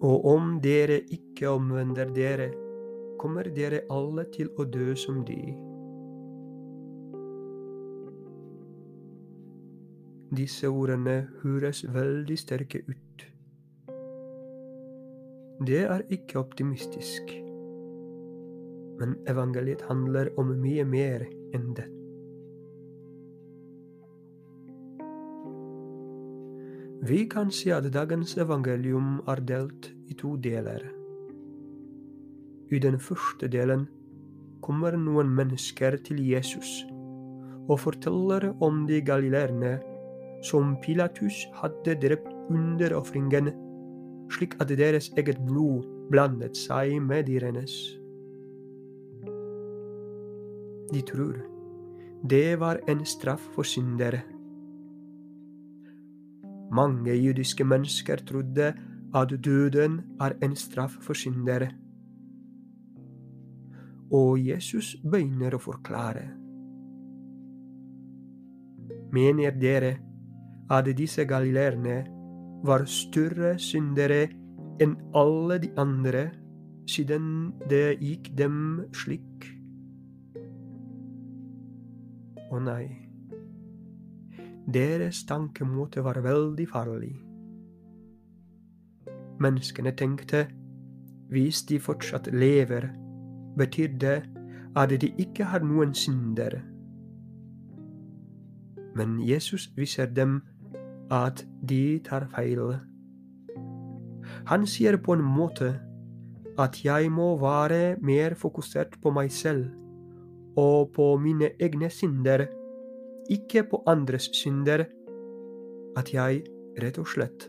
Og om dere ikke omvender dere, kommer dere alle til å dø som de. Disse ordene høres veldig sterke ut. Det er ikke optimistisk. Men evangeliet handler om mye mer enn det. Vi kan si at dagens evangelium er delt i to deler. I den første delen kommer noen mennesker til Jesus og forteller om de galileerne som Pilatus hadde drept under ofringen, slik at deres eget blod blandet seg med dyrenes. De tror det var en straff for syndere. Mange jødiske mennesker trodde at døden er en straff for syndere. Og Jesus begynner å forklare. Mener dere at disse galileerne var større syndere enn alle de andre, siden det gikk dem slik. Å nei, deres tankemåte var veldig farlig. Menneskene tenkte hvis de fortsatt lever, betyr det at de ikke har noen synder. Men Jesus viser dem at de tar feil. Han sier på en måte at jeg må være mer fokusert på meg selv og på mine egne synder, ikke på andres synder, at jeg rett og slett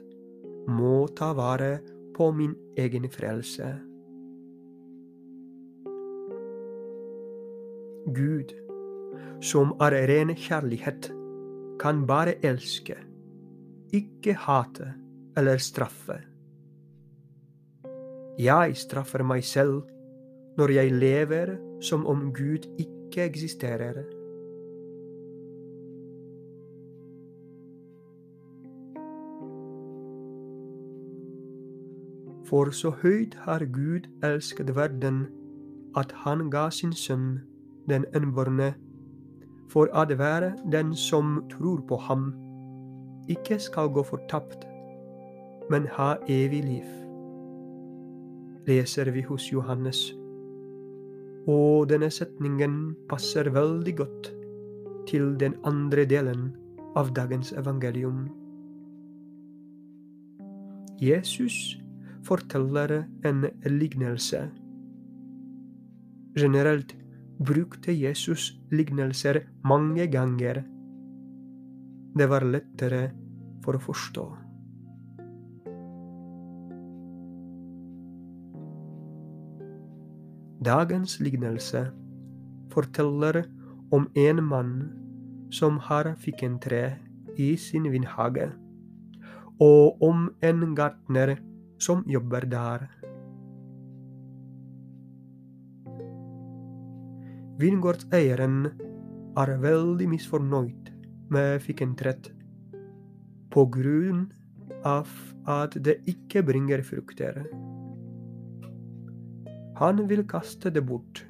må ta vare på min egen frelse. Gud, som er ren kjærlighet, kan bare elske ikke hate eller straffe. Jeg straffer meg selv når jeg lever som om Gud ikke eksisterer. For så høyt har Gud elsket verden, at han ga sin sønn, den enbårne, for at være den som tror på ham, ikke skal gå fortapt, men ha evig liv. Leser vi hos Johannes. Og denne setningen passer veldig godt til den andre delen av dagens evangelium. Jesus forteller en lignelse. Generelt brukte Jesus lignelser mange ganger det var lettere for å forstå. Dagens lignelse forteller om en mann som har fikentre i sin vindhage, og om en gartner som jobber der. Vingårdseieren er veldig misfornøyd med fikentrett på grunn av at det ikke bringer frukter. Han vil kaste det bort,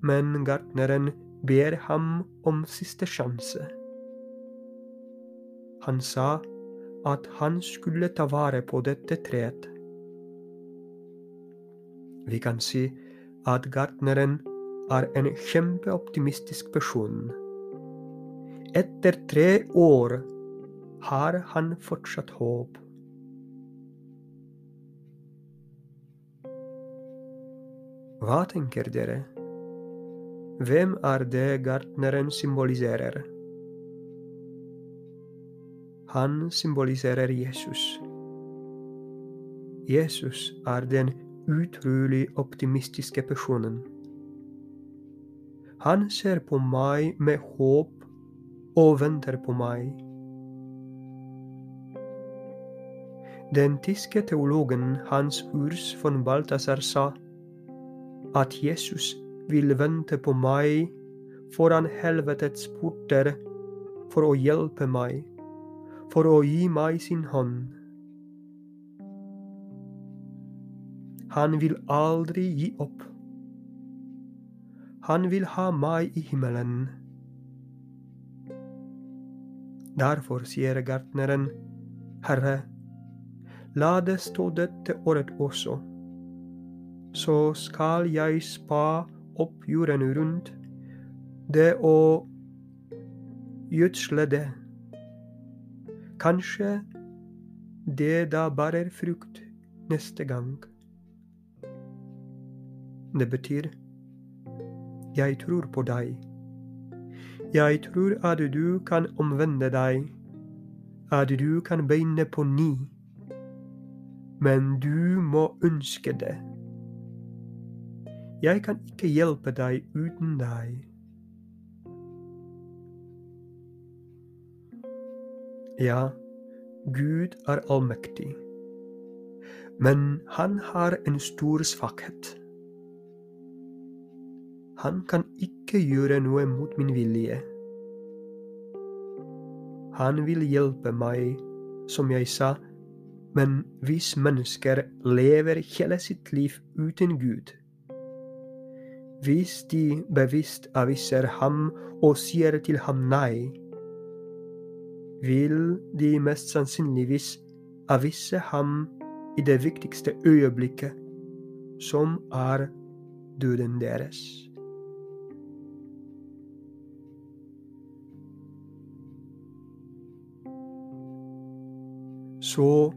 men gartneren ber ham om siste sjanse. Han sa at han skulle ta vare på dette treet. Vi kan si at gartneren er en kjempeoptimistisk person. Etter tre år har han fortsatt håp. Hva tenker dere? Hvem er det gartneren symboliserer? Han symboliserer Jesus. Jesus er den utrolig optimistiske personen. Han ser på meg med håp og venter på meg. Den tyske teologen Hans Urs von Balthasar sa at Jesus vil vente på meg foran helvetets porter for å hjelpe meg, for å gi meg sin hånd. Han vil aldri gi opp. Han vil ha meg i himmelen. Derfor sier gartneren, Herre, la det stå dette året også, så skal jeg spa opp jorden rundt det å gjødsle det. Kanskje det da bærer frukt neste gang. Det betyr jeg tror på deg. Jeg tror at du kan omvende deg, at du kan begynne på ny. Men du må ønske det. Jeg kan ikke hjelpe deg uten deg. Ja, Gud er allmektig, men han har en stor svakhet. Han kan ikke gjøre noe mot min vilje. Han vil hjelpe meg, som jeg sa, men hvis mennesker lever hele sitt liv uten Gud, hvis de bevisst avviser ham og sier til ham nei, vil de mest sannsynligvis avvise ham i det viktigste øyeblikket, som er døden deres. Så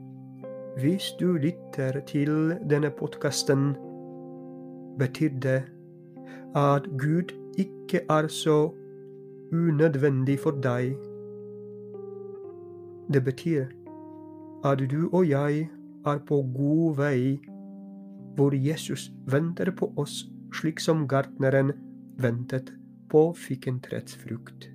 hvis du lytter til denne podkasten, betyr det at Gud ikke er så unødvendig for deg det betyr at du og jeg er på god vei, hvor Jesus venter på oss slik som gartneren ventet på fikkentrets frukt.